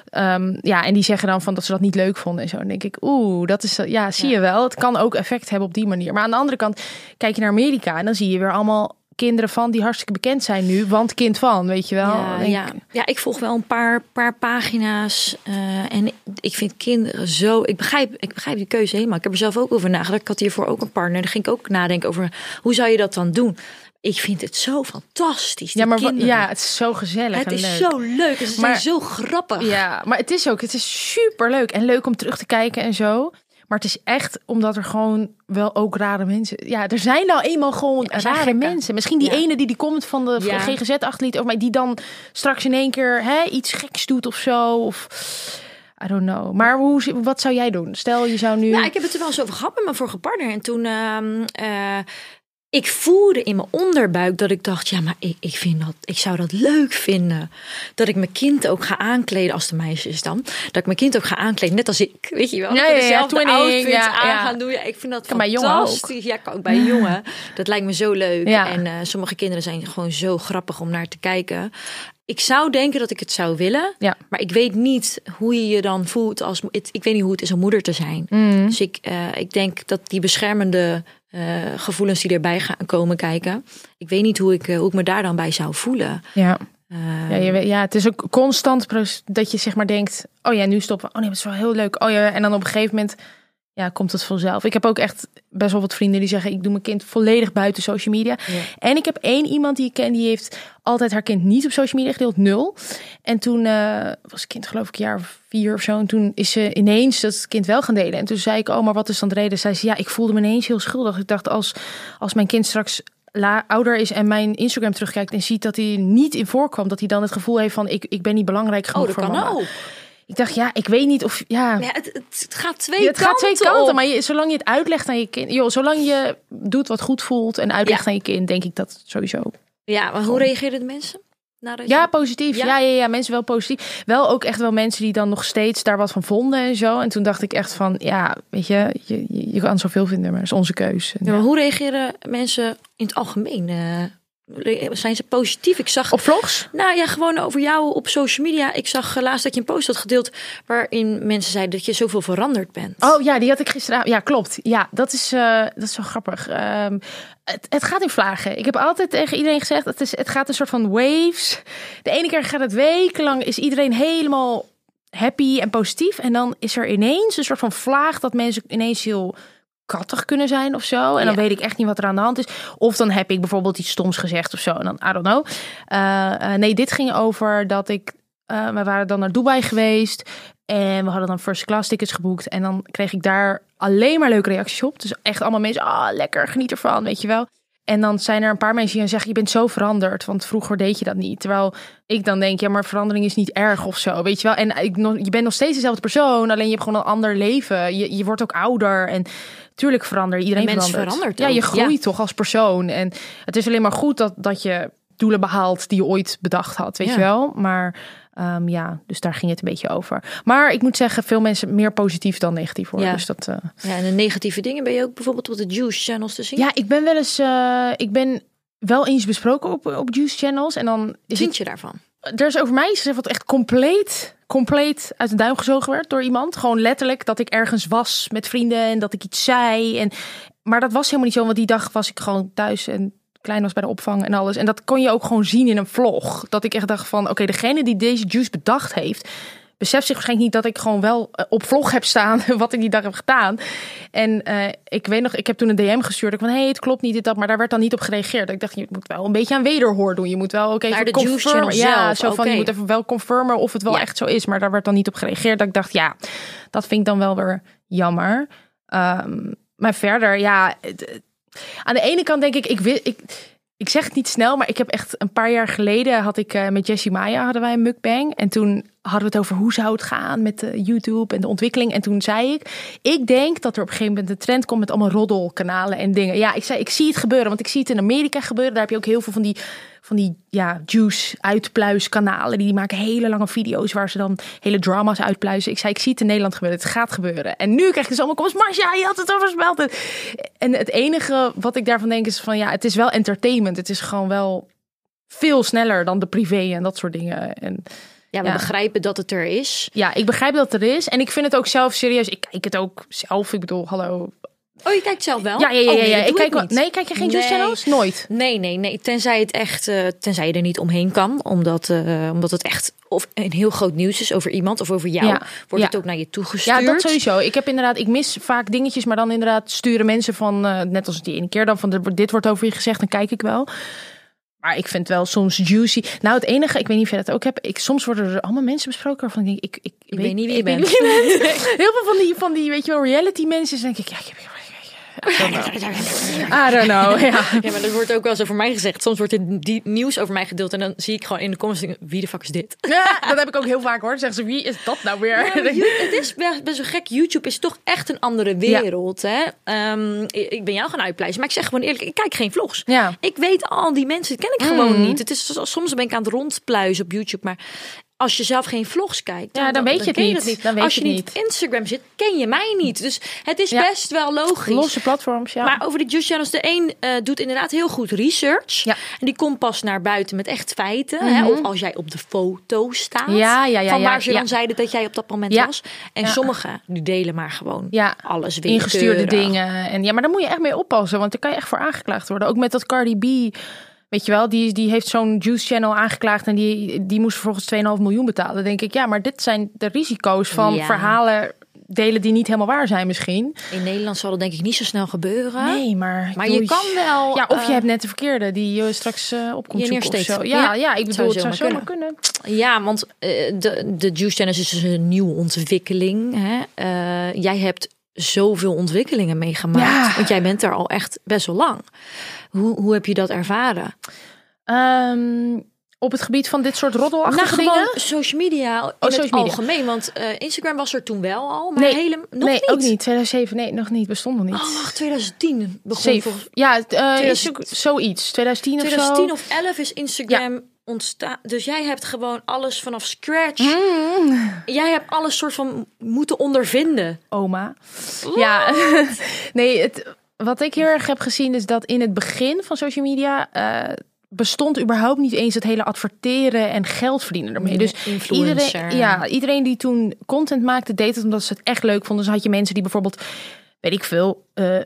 Ehm, ja, en die zeggen dan van dat ze dat niet leuk vonden en zo. En dan denk ik, oeh, dat is, ja, zie je wel. Het kan ook effect hebben op die manier. Maar aan de andere kant, kijk je naar Amerika en dan zie je weer allemaal kinderen van die hartstikke bekend zijn nu, want kind van, weet je wel. Ja, denk ja, ik volg wel een paar, paar pagina's. eh, en ik vind kinderen zo. Ik begrijp, ik begrijp die keuze helemaal. Ik heb er zelf ook over nagedacht. Ik had hiervoor ook een partner. Daar ging ik ook nadenken over hoe zou je dat dan doen. Ik vind het zo fantastisch. Ja, maar kinderen. ja, het is zo gezellig het en is leuk. zo leuk. en Ze Maar- zijn zo grappig. Ja, maar het is ook, het is super leuk en leuk om terug te kijken en zo. Maar het is echt omdat er gewoon wel ook rare mensen. Ja, er zijn nou eenmaal gewoon rare mensen. Misschien die Ja. ene die die comment van de Ja. GGZ-atleet of mij die dan straks in één keer hè, iets geks doet of zo. Of I don't know. Maar hoe, wat zou jij doen? Stel je zou nu. Ja, ik heb het er wel eens over gehad met mijn vorige partner. En toen, ehm, eh, ik voelde in mijn onderbuik dat ik dacht, ja, maar ik, ik vind dat, ik zou dat leuk vinden. Dat ik mijn kind ook ga aankleden, als de meisje is dan. Dat ik mijn kind ook ga aankleden, net als ik, weet je wel. Ja, dezelfde ja, aan ja. gaan doen. Ja, ik vind dat Kan fantastisch. Ja, kan ook bij jongen. Dat lijkt me zo leuk. En eh, sommige kinderen zijn gewoon zo grappig om naar te kijken. Ik zou denken dat ik het zou willen. Ja. Maar ik weet niet hoe je je dan voelt als. Ik weet niet hoe het is om moeder te zijn. Mm. Dus ik, eh, ik denk dat die beschermende eh, gevoelens die erbij gaan komen kijken. Ik weet niet hoe ik, eh, hoe ik me daar dan bij zou voelen. Ja. Eh, Ja, je, ja, het is ook constant dat je zeg maar denkt: oh ja, nu stoppen. Oh nee, dat is wel heel leuk. Oh ja, en dan op een gegeven moment ja, komt het vanzelf. Ik heb ook echt best wel wat vrienden die zeggen: ik doe mijn kind volledig buiten social media. Ja. En ik heb één iemand die ik ken die heeft altijd haar kind niet op social media gedeeld, nul. En toen eh, was het kind geloof ik een jaar of vier of zo. En toen is ze ineens dat kind wel gaan delen. En toen zei ik: oh, maar wat is dan de reden? Zij zei: ja, ik voelde me ineens heel schuldig. Ik dacht als als mijn kind straks la, ouder is en mijn Instagram terugkijkt en ziet dat hij niet in voorkwam, dat hij dan het gevoel heeft van ik, ik ben niet belangrijk Oh, genoeg dat voor kan mama. ook. Ik dacht, ja, ik weet niet of ja. Ja, het, het, gaat twee Ja, het gaat twee kanten kanten, op. maar je, zolang je het uitlegt aan je kind, joh, zolang je doet wat goed voelt en uitlegt Ja. aan je kind, denk ik dat sowieso. Ja, maar hoe reageerden de mensen? Ja, positief. Ja? Ja? Ja, ja, mensen wel positief. Wel ook echt wel mensen die dan nog steeds daar wat van vonden en zo. En toen dacht ik echt van, ja, weet je, je, je, kan zoveel vinden, maar het is onze keus. En Ja, maar hoe reageren mensen in het algemeen? eh, zijn ze positief? Ik zag Op vlogs? Nou ja, gewoon over jou op social media. Ik zag eh, laatst dat je een post had gedeeld waarin mensen zeiden dat je zoveel veranderd bent. Oh ja, die had ik gisteren. Ja, klopt. Ja, dat is, eh, dat is wel grappig. Ehm, het, het gaat in vlagen. Ik heb altijd tegen iedereen gezegd, het, is, het gaat een soort van waves. De ene keer gaat het wekenlang, is iedereen helemaal happy en positief. En dan is er ineens een soort van vlaag dat mensen ineens heel kattig kunnen zijn of zo. En dan Ja. weet ik echt niet wat er aan de hand is. Of dan heb ik bijvoorbeeld iets stoms gezegd of zo. En dan, I don't know. Eh, eh, nee, dit ging over dat ik... eh, we waren dan naar Dubai geweest. En we hadden dan first class tickets geboekt. En dan kreeg ik daar alleen maar leuke reacties op. Dus echt allemaal mensen, ah, lekker, geniet ervan, weet je wel. En dan zijn er een paar mensen die dan zeggen, je bent zo veranderd. Want vroeger deed je dat niet. Terwijl ik dan denk, ja, maar verandering is niet erg of zo, weet je wel. En ik, nog- je bent nog steeds dezelfde persoon. Alleen je hebt gewoon een ander leven. Je, je wordt ook ouder. En tuurlijk verander je. Iedereen mens verandert. verandert Ja, je groeit ja. toch als persoon. En het is alleen maar goed dat, dat je doelen behaalt die je ooit bedacht had, weet Ja. je wel. Maar ehm, ja, dus daar ging het een beetje over. Maar ik moet zeggen, veel mensen meer positief dan negatief hoor. Ja. Dus dat, eh, Ja, en de negatieve dingen ben je ook bijvoorbeeld op de Juice channels te zien. ja, ik ben wel eens, eh, ik ben wel eens besproken op, op Juice Channels. En dan is Vind het, je daarvan? Er is over mij gezegd wat echt compleet, compleet uit de duim gezogen werd door iemand. Gewoon letterlijk dat ik ergens was met vrienden en dat ik iets zei. En, maar dat was helemaal niet zo, want die dag was ik gewoon thuis en klein was bij de opvang en alles. En dat kon je ook gewoon zien in een vlog. Dat ik echt dacht van, oké, degene die deze juice bedacht heeft, beseft zich waarschijnlijk niet dat ik gewoon wel eh, op vlog heb staan wat ik die dag heb gedaan. En eh, ik weet nog, ik heb toen een DM gestuurd. Ik van, hé, hey, het klopt niet dit dat, maar daar werd dan niet op gereageerd. Ik dacht, je moet wel een beetje aan wederhoor doen. Je moet wel ook even confirmen. Ja, zelf, zo van, je moet even wel confirmen of het wel Ja. echt zo is. Maar daar werd dan niet op gereageerd. Dat ik dacht, ja, dat vind ik dan wel weer jammer. Ehm, maar verder, ja, het- aan de ene kant denk ik, ik, wi- ik, ik zeg het niet snel, maar ik heb echt een paar jaar geleden had ik eh, met Jessie Maya hadden wij een mukbang en toen hadden we het over hoe zou het gaan met YouTube en de ontwikkeling en toen zei ik, ik denk dat er op een gegeven moment een trend komt met allemaal roddelkanalen en dingen. Ja, ik zei, ik zie het gebeuren, want ik zie het in Amerika gebeuren. Daar heb je ook heel veel van die van die ja, juice uitpluiskanalen. Die maken hele lange video's waar ze dan hele drama's uitpluizen. Ik zei, ik zie het in Nederland gebeuren. Het gaat gebeuren. En nu krijg je dus allemaal comments. Marcia, je had het overspeld. En het enige wat ik daarvan denk is van ja, het is wel entertainment. Het is gewoon wel veel sneller dan de privé en dat soort dingen. En Ja, we Ja. begrijpen dat het er is. ja, ik begrijp dat het er is. En ik vind het ook zelf serieus. Ik kijk het ook zelf. Ik bedoel, hallo. Oh, je kijkt zelf wel? Ja, ja, ja. Oh, ja, nee, Ik kijk wel. Nee, kijk je geen Nee. channels? Nooit. Nee, nee, nee. Tenzij het echt, eh, tenzij je er niet omheen kan, omdat, eh, omdat het echt of een heel groot nieuws is over iemand of over jou, Ja, wordt het ook naar je toegestuurd. Ja, dat sowieso. Ik heb inderdaad, ik mis vaak dingetjes, maar dan inderdaad sturen mensen van, eh, net als die ene keer dan van, dit wordt over je gezegd, dan kijk ik wel. Maar ik vind wel soms juicy. Nou, het enige, ik weet niet of jij dat ook hebt. Ik, soms worden er allemaal mensen besproken waarvan ik denk, ik, ik, weet niet wie je ik weet bent. niet wie je bent. Heel veel van die, van die, weet je wel, reality mensen. denk ik, ja, ik heb... I don't know. Ja. Ja, maar dat wordt ook wel zo voor mij gezegd. Soms wordt dit nieuws over mij gedeeld en dan zie ik gewoon in de comments wie de fuck is dit? ja, dat heb ik ook heel vaak hoor. Zeggen ze, wie is dat nou weer? Ja, het is best, wel gek. YouTube is toch echt een andere wereld. Hè? Ehm, ik ben jou gaan uitpleisen, maar ik zeg gewoon eerlijk, ik kijk geen vlogs. Ik weet al die mensen, ken ik gewoon Mhm. niet. Het is, soms ben ik aan het rondpluizen op YouTube, maar als je zelf geen vlogs kijkt, Ja, dan weet je het niet. Dan weet als je niet op Instagram zit, ken je mij niet. Dus het is Ja. best wel logisch. Losse platforms, ja. Maar over de Just Channels, de een eh, doet inderdaad heel goed research. Ja. En die komt pas naar buiten met echt feiten. hè? Of als jij op de foto staat. Mhm. Ja, ja, ja, van waar ze dan zeiden dat jij op dat moment was. En sommigen die delen maar gewoon Ja. alles weer. ingestuurde dingen. En ja, maar daar moet je echt mee oppassen, want daar kan je echt voor aangeklaagd worden. Ook met dat Cardi B, weet je wel, die, die heeft zo'n juice channel aangeklaagd en die, die moest vervolgens 2,5 miljoen betalen. Dan denk ik, ja, maar dit zijn de risico's van Ja. verhalen delen die niet helemaal waar zijn misschien. In Nederland zal dat denk ik niet zo snel gebeuren. Nee, maar Maar je kan wel. Ja, of je eh, hebt net de verkeerde die je straks eh, op komt je zoeken of zo. Ja, Ja, ja, ik bedoel, zou het zou zomaar zomaar kunnen. Ja, want eh, de, de Juice Channels is dus een nieuwe ontwikkeling. Hè? Jij hebt zoveel ontwikkelingen meegemaakt. Ja. Want jij bent er al echt best wel lang. Hoe, hoe heb je dat ervaren? Ehm, op het gebied van dit soort roddelachtige Nou, gewoon dingen? social media in Oh, het social media. algemeen. Want eh, Instagram was er toen wel al, maar Nee. helemaal nog nee, niet. ook niet. 2007, nee, nog niet. Bestond nog niet. Oh, wacht, 2010 begon volgens Ja, het, eh, 2000 is ook zoiets. 2010 of 2010 zo. of 11 is Instagram ontstaan. Dus jij hebt gewoon alles vanaf scratch. Mm. Jij hebt alles soort van moeten ondervinden. Oma. Ja, nee, het, wat ik heel erg heb gezien is dat in het begin van social media eh, bestond überhaupt niet eens het hele adverteren en geld verdienen ermee. Dus Influencer. iedereen, ja, iedereen die toen content maakte, deed het omdat ze het echt leuk vonden. Dus had je mensen die bijvoorbeeld, weet ik veel, eh,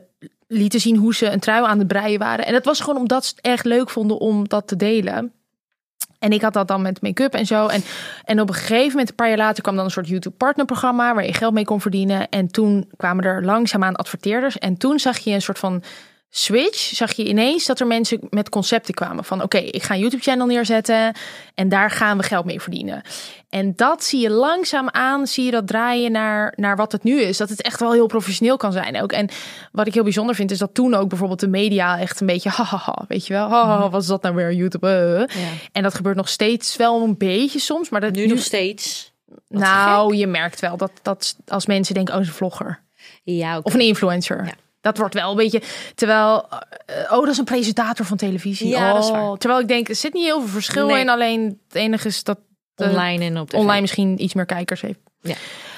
lieten zien hoe ze een trui aan het breien waren. En dat was gewoon omdat ze het echt leuk vonden om dat te delen. En ik had dat dan met make-up en zo. En, en op een gegeven moment, een paar jaar later, kwam dan een soort YouTube-partnerprogramma waar je geld mee kon verdienen. En toen kwamen er langzaamaan adverteerders. En toen zag je een soort van switch. Zag je ineens dat er mensen met concepten kwamen van: oké, ik ga een YouTube-channel neerzetten en daar gaan we geld mee verdienen. En dat zie je langzaam aan, zie je dat draaien naar, naar wat het nu is. Dat het echt wel heel professioneel kan zijn ook. En wat ik heel bijzonder vind, is dat toen ook bijvoorbeeld de media echt een beetje, hahaha, weet je wel, haha, wat is dat nou weer, YouTube? eh. Ja. En dat gebeurt nog steeds wel een beetje soms, maar dat Nu nog steeds. Wat Nou, je merkt wel dat, dat als mensen denken, oh, is een vlogger Ja, of een influencer. Ja. Dat wordt wel een beetje, terwijl, eh, oh, dat is een presentator van televisie. Ja, dat is Oh, waar. Terwijl ik denk, er zit niet heel veel verschil Nee. in. Alleen het enige is dat eh, online en op de online misschien iets meer kijkers heeft. Ja.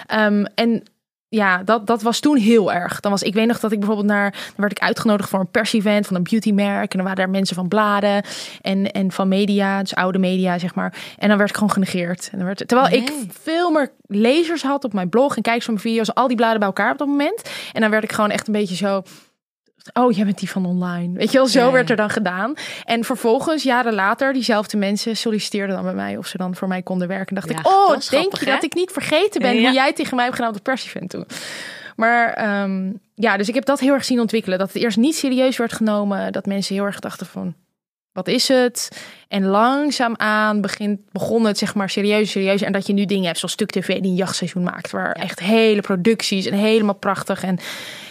Ehm, en ja, dat, dat was toen heel erg. Dan was, ik weet nog dat ik bijvoorbeeld naar, dan werd ik uitgenodigd voor een pers-event van een beautymerk. En dan waren daar mensen van bladen en, en van media, dus oude media, zeg maar. En dan werd ik gewoon genegeerd. En dan werd, terwijl ik veel meer lezers had op mijn blog en kijkers van mijn video's, al die bladen bij elkaar op dat moment. En dan werd ik gewoon echt een beetje zo. Oh, jij bent die van online. Weet je wel, zo Ja, ja. werd er dan gedaan. En vervolgens, jaren later, diezelfde mensen solliciteerden dan bij mij of ze dan voor mij konden werken. En dacht Ja, ik, oh, denk grappig, je hè? dat ik niet vergeten ben hoe jij tegen mij hebt gedaan op de persevent toen? Maar ehm, ja, dus ik heb dat heel erg zien ontwikkelen. Dat het eerst niet serieus werd genomen. Dat mensen heel erg dachten van, wat is het? En langzaamaan begint, begon het zeg maar serieus, serieus. En dat je nu dingen hebt zoals Stuk TV die een jachtseizoen maakt. Waar echt hele producties en helemaal prachtig. En,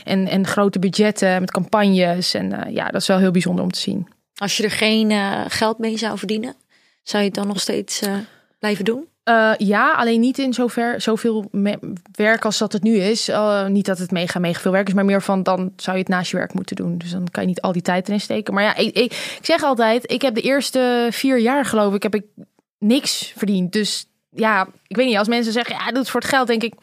en, en grote budgetten met campagnes. En eh, ja, dat is wel heel bijzonder om te zien. Als je er geen eh, geld mee zou verdienen, zou je het dan nog steeds eh, blijven doen? Eh, ja, alleen niet in zover zoveel werk als dat het nu is. Eh, niet dat het mega, mega veel werk is, maar meer van dan zou je het naast je werk moeten doen. Dus dan kan je niet al die tijd erin steken. Maar ja, ik, ik, zeg altijd, ik heb de eerste vier jaar geloof ik, heb ik niks verdiend. Dus ja, ik weet niet, als mensen zeggen, ja, doe het voor het geld, denk ik,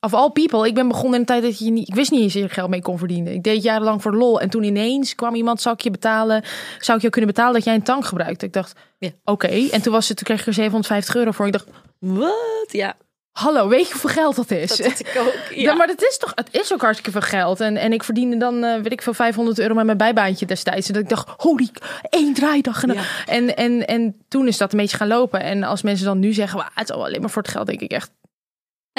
of all people, ik ben begonnen in de tijd dat je niet, ik wist niet eens dat je geld mee kon verdienen. Ik deed jarenlang voor lol. En toen ineens kwam iemand, zou ik je betalen, zou ik jou kunnen betalen dat jij een tank gebruikt? Ik dacht, Ja. oké. En toen was het, toen kreeg ik er 750 euro voor. Ik dacht, Wat? Ja, Hallo, weet je hoeveel geld dat is? dat ik ook. Ja. Ja. maar het is toch, het is ook hartstikke veel geld. En, en ik verdiende dan, eh, weet ik veel, 500 euro met mijn bijbaantje destijds. En dat ik dacht, holy, één draaidag. En, Ja. en, en, en toen is dat een beetje gaan lopen. En als mensen dan nu zeggen, "Wauw, het is al alleen maar voor het geld, denk ik echt,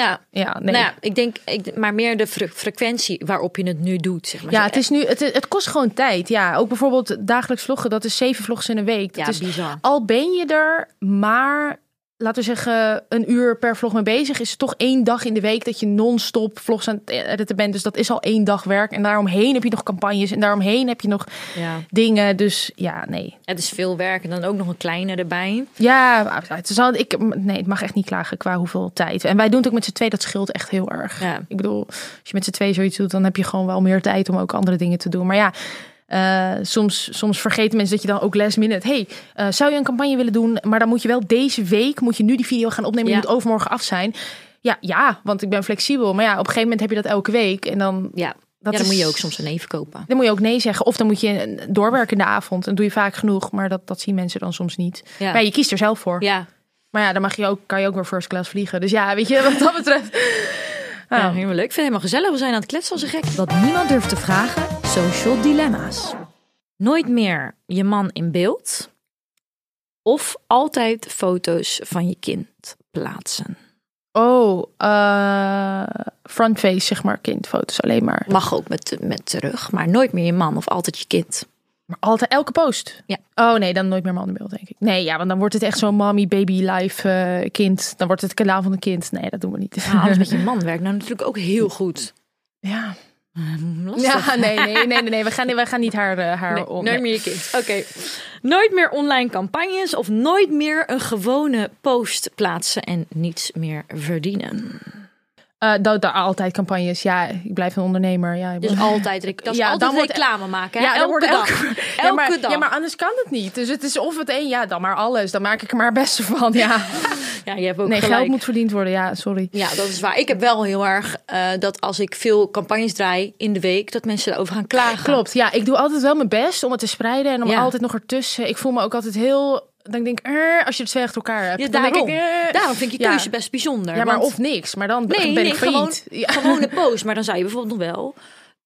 ja. ja, nee. Nou ja, ik denk, ik, maar meer de fre- frequentie waarop je het nu doet. Zeg maar. Ja, het, is nu, het, het kost gewoon tijd. Ja, ook bijvoorbeeld dagelijks vloggen, dat is zeven vlogs in een week. Dat ja, is, bizar. al ben je er maar, laten we zeggen, een uur per vlog mee bezig, is het toch één dag in de week dat je non-stop vlogs aan het editen bent. Dus dat is al één dag werk. En daaromheen heb je nog campagnes en daaromheen heb je nog Ja. dingen. Dus ja, nee. Het is veel werk en dan ook nog een kleine erbij. Ja, het is al, ik, nee, het mag echt niet klagen qua hoeveel tijd. En wij doen het ook met z'n twee, dat scheelt echt heel erg. Ja. Ik bedoel, als je met z'n twee zoiets doet, dan heb je gewoon wel meer tijd om ook andere dingen te doen. Maar ja, eh, soms, soms vergeten mensen dat je dan ook last minute... hey, eh, zou je een campagne willen doen? Maar dan moet je wel deze week, moet je nu die video gaan opnemen. Ja. Die moet overmorgen af zijn. Ja, ja, want ik ben flexibel. Maar ja, op een gegeven moment heb je dat elke week. En dan, Ja, dat ja dan is- moet je ook soms een even kopen. Dan moet je ook nee zeggen. Of dan moet je doorwerken in de avond. En doe je vaak genoeg. Maar dat, dat zien mensen dan soms niet. Ja. Maar je kiest er zelf voor. Ja, Maar ja, dan mag je ook, kan je ook weer first class vliegen. Dus ja, weet je, wat dat betreft. ja, Ah. helemaal leuk. Ik vind het helemaal gezellig. We zijn aan het kletsen als een gek. Wat niemand durft te vragen, social dilemma's. Nooit meer je man in beeld. Of altijd foto's van je kind plaatsen. Oh, eh frontface, zeg maar, kindfoto's alleen maar. Mag ook met, met terug, maar nooit meer je man of altijd je kind. Maar altijd elke post. Ja. Oh nee, dan nooit meer man in beeld, denk ik. Nee, ja, want dan wordt het echt zo'n mommy, baby, life eh, kind. Dan wordt het het kanaal van een kind. Nee, dat doen we niet. Maar alles met je man werkt nou natuurlijk ook heel goed. Ja. Lastig. Ja, nee, nee, nee, nee, nee. We, gaan, we gaan niet haar, eh, haar Nee, om. nooit meer je kind. Oké. Nooit meer online campagnes of nooit meer een gewone post plaatsen en niets meer verdienen. Eh, dat, dat, altijd campagnes. Ja, ik blijf een ondernemer. Ja, ik Dus altijd, rec- dat is Ja, altijd dan wordt- reclame maken. Hè? Ja, dan elke wordt dag. elke- Elke, ja, maar, dag. Ja, maar anders kan het niet. Dus het is of het een, ja, dan maar alles. Dan maak ik er maar het beste van. Ja. Ja, je hebt ook Nee, gelijk. geld moet verdiend worden. Ja, sorry. Ja, dat is waar. Ik heb wel heel erg eh, dat als ik veel campagnes draai in de week, dat mensen erover gaan klagen. Klopt. Ja, ik doe altijd wel mijn best om het te spreiden. En om Ja. altijd nog ertussen. Ik voel me ook altijd heel... Dan denk ik, eh, als je het twee achter elkaar hebt. Ja, dan daarom. denk ik, eh, Daarom vind ik je ja. keuze best bijzonder. Ja, maar want- of niks. Maar dan Nee, ben nee, ik failliet. gewoon, Ja. gewone post. Maar dan zou je bijvoorbeeld nog wel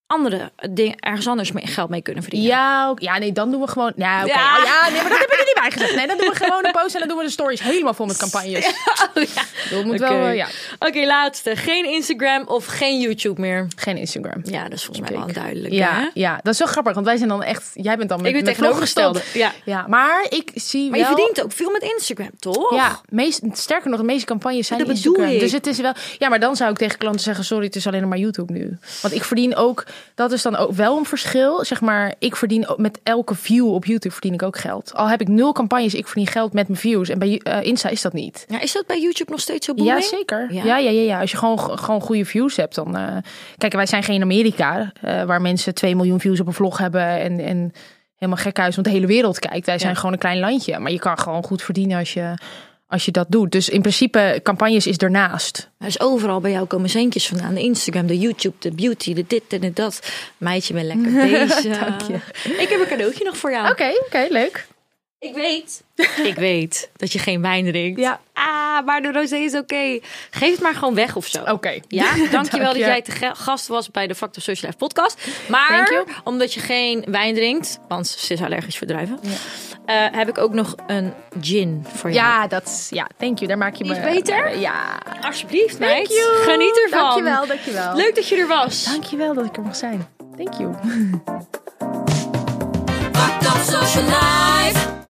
andere dingen ergens anders mee, geld mee kunnen verdienen. Ja, ook- ja, nee, dan doen we gewoon. Ja. Ja. Oh, ja, nee, maar dat heb ik er niet bij gezegd. Nee, dan doen we gewoon een post en dan doen we de stories helemaal vol met campagnes. Oh, ja. Dat moet Oké. wel, eh, ja. Oké, laatste. Geen Instagram of geen YouTube meer. Geen Instagram. Ja, dat is volgens mij wel duidelijk. Ja, hè? ja, dat is wel grappig, want wij zijn dan echt. Jij bent dan met, Ik ben tegenovergestelde. Ja. Ja, maar ik zie Maar je verdient ook veel met Instagram, toch? Ja, meest, sterker nog, de meeste campagnes zijn Dat Instagram. Dus het is wel. Ja, maar dan zou ik tegen klanten zeggen: sorry, het is alleen nog maar YouTube nu. Want ik verdien ook. Dat is dan ook wel een verschil. Zeg maar, ik verdien met elke view op YouTube verdien ik ook geld. Al heb ik nul campagnes, ik verdien geld met mijn views. En bij eh, Insta is dat niet. Ja, is dat bij YouTube nog steeds zo Ja, booming? zeker. Ja? Ja? Ja, ja, ja, Als je gewoon, gewoon goede views hebt, dan. eh, kijk, wij zijn geen Amerika, eh, waar mensen 2 miljoen views op een vlog hebben en, en helemaal gekhuis, want de hele wereld kijkt. Wij zijn Ja. gewoon een klein landje, maar je kan gewoon goed verdienen als je, als je dat doet. Dus in principe, campagnes is ernaast. Dus overal bij jou komen zeentjes vandaan. De Instagram, de YouTube, de beauty, de dit en de dat. Meidje, ben lekker bezig. Dank je. Ik heb een cadeautje nog voor jou. Oké, oké, leuk. Ik weet. ik weet dat je geen wijn drinkt. Ja. Ah, maar de rosé is oké. Geef het maar gewoon weg of zo. Oké. Ja, dankjewel Dank dat je. jij te gast was bij de Factor Social Life podcast. Maar omdat je geen wijn drinkt, want ze is allergisch voor druiven, eh, heb ik ook nog een gin voor jou. Ja, dat is, ja, thank you. Daar maak je me... is beter? Ja. Alsjeblieft, Thank meid. you. Geniet ervan. Dankjewel, dankjewel. Leuk dat je er was. Dankjewel dat ik er mag zijn. Thank you. Fucked up social life.